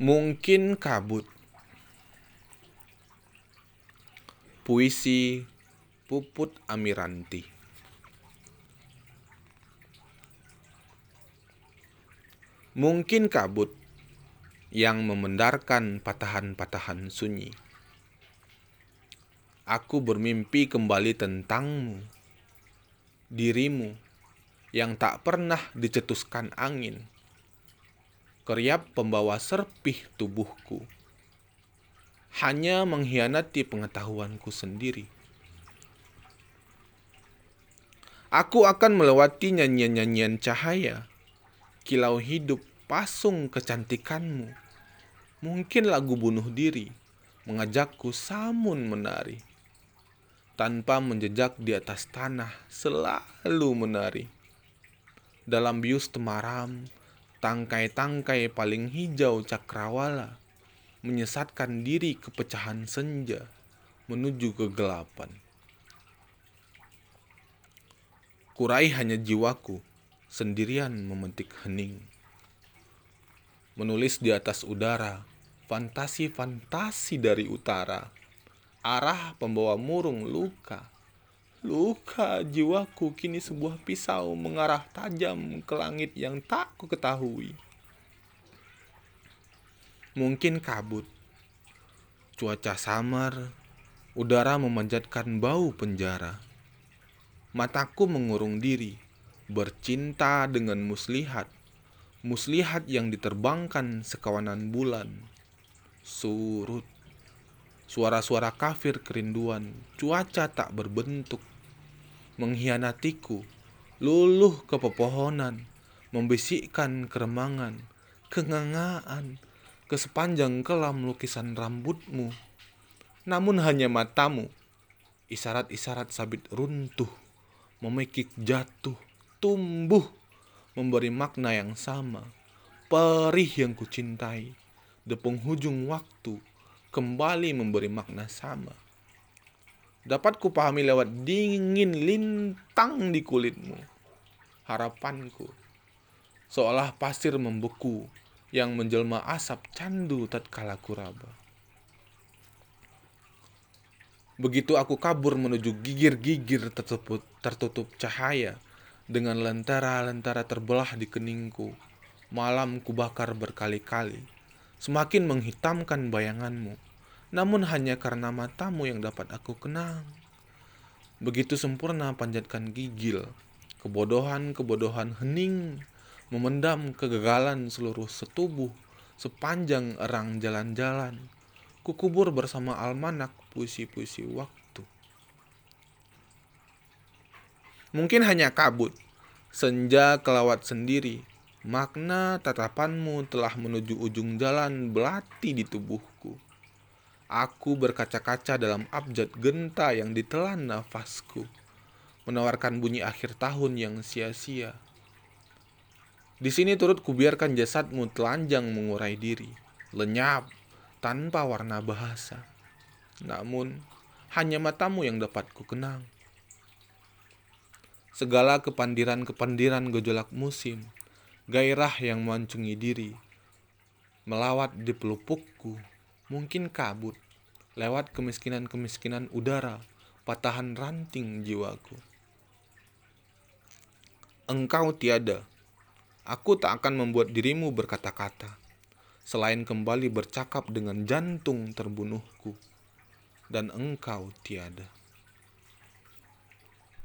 Mungkin kabut. Puisi Puput Amiranti. Mungkin kabut yang memendarkan patahan-patahan sunyi. Aku bermimpi kembali tentangmu, dirimu yang tak pernah dicetuskan angin. Keriap pembawa serpih tubuhku, hanya mengkhianati pengetahuanku sendiri. Aku akan melewati nyanyian-nyanyian cahaya, kilau hidup pasung kecantikanmu. Mungkin lagu bunuh diri mengajakku samun menari. Tanpa menjejak di atas tanah selalu menari. Dalam bius temaram, tangkai-tangkai paling hijau cakrawala menyesatkan diri ke pecahan senja menuju kegelapan. Kurai hanya jiwaku sendirian memetik hening. Menulis di atas udara, fantasi-fantasi dari utara. Arah pembawa murung luka. Luka jiwaku kini sebuah pisau mengarah tajam ke langit yang tak ku ketahui. Mungkin kabut. Cuaca samar, udara memanjatkan bau penjara Mataku mengurung diri, bercinta dengan muslihat, muslihat yang diterbangkan sekawanan bulan. Surut, suara-suara kafir kerinduan, cuaca tak berbentuk, mengkhianatiku, luluh ke pepohonan, membisikkan keremangan, kengangaan, ke sepanjang kelam lukisan rambutmu. Namun hanya matamu, isyarat-isyarat sabit runtuh memekik jatuh, tumbuh, memberi makna yang sama. Perih yang kucintai, di penghujung waktu, kembali memberi makna sama. Dapat kupahami lewat dingin lintang di kulitmu. Harapanku, seolah pasir membeku yang menjelma asap candu tatkala kuraba. Begitu aku kabur menuju gigir-gigir tertutup, tertutup cahaya dengan lentera-lentera terbelah di keningku. Malam kubakar berkali-kali, semakin menghitamkan bayanganmu. Namun hanya karena matamu yang dapat aku kenang. Begitu sempurna panjatkan gigil, kebodohan-kebodohan hening, memendam kegagalan seluruh setubuh sepanjang erang jalan-jalan kukubur bersama almanak puisi-puisi waktu. Mungkin hanya kabut, senja kelawat sendiri, makna tatapanmu telah menuju ujung jalan belati di tubuhku. Aku berkaca-kaca dalam abjad genta yang ditelan nafasku, menawarkan bunyi akhir tahun yang sia-sia. Di sini turut kubiarkan jasadmu telanjang mengurai diri, lenyap tanpa warna bahasa. Namun, hanya matamu yang dapat ku kenang. Segala kepandiran-kepandiran gejolak musim, gairah yang mancungi diri, melawat di pelupukku, mungkin kabut, lewat kemiskinan-kemiskinan udara, patahan ranting jiwaku. Engkau tiada, aku tak akan membuat dirimu berkata-kata selain kembali bercakap dengan jantung terbunuhku, dan engkau tiada.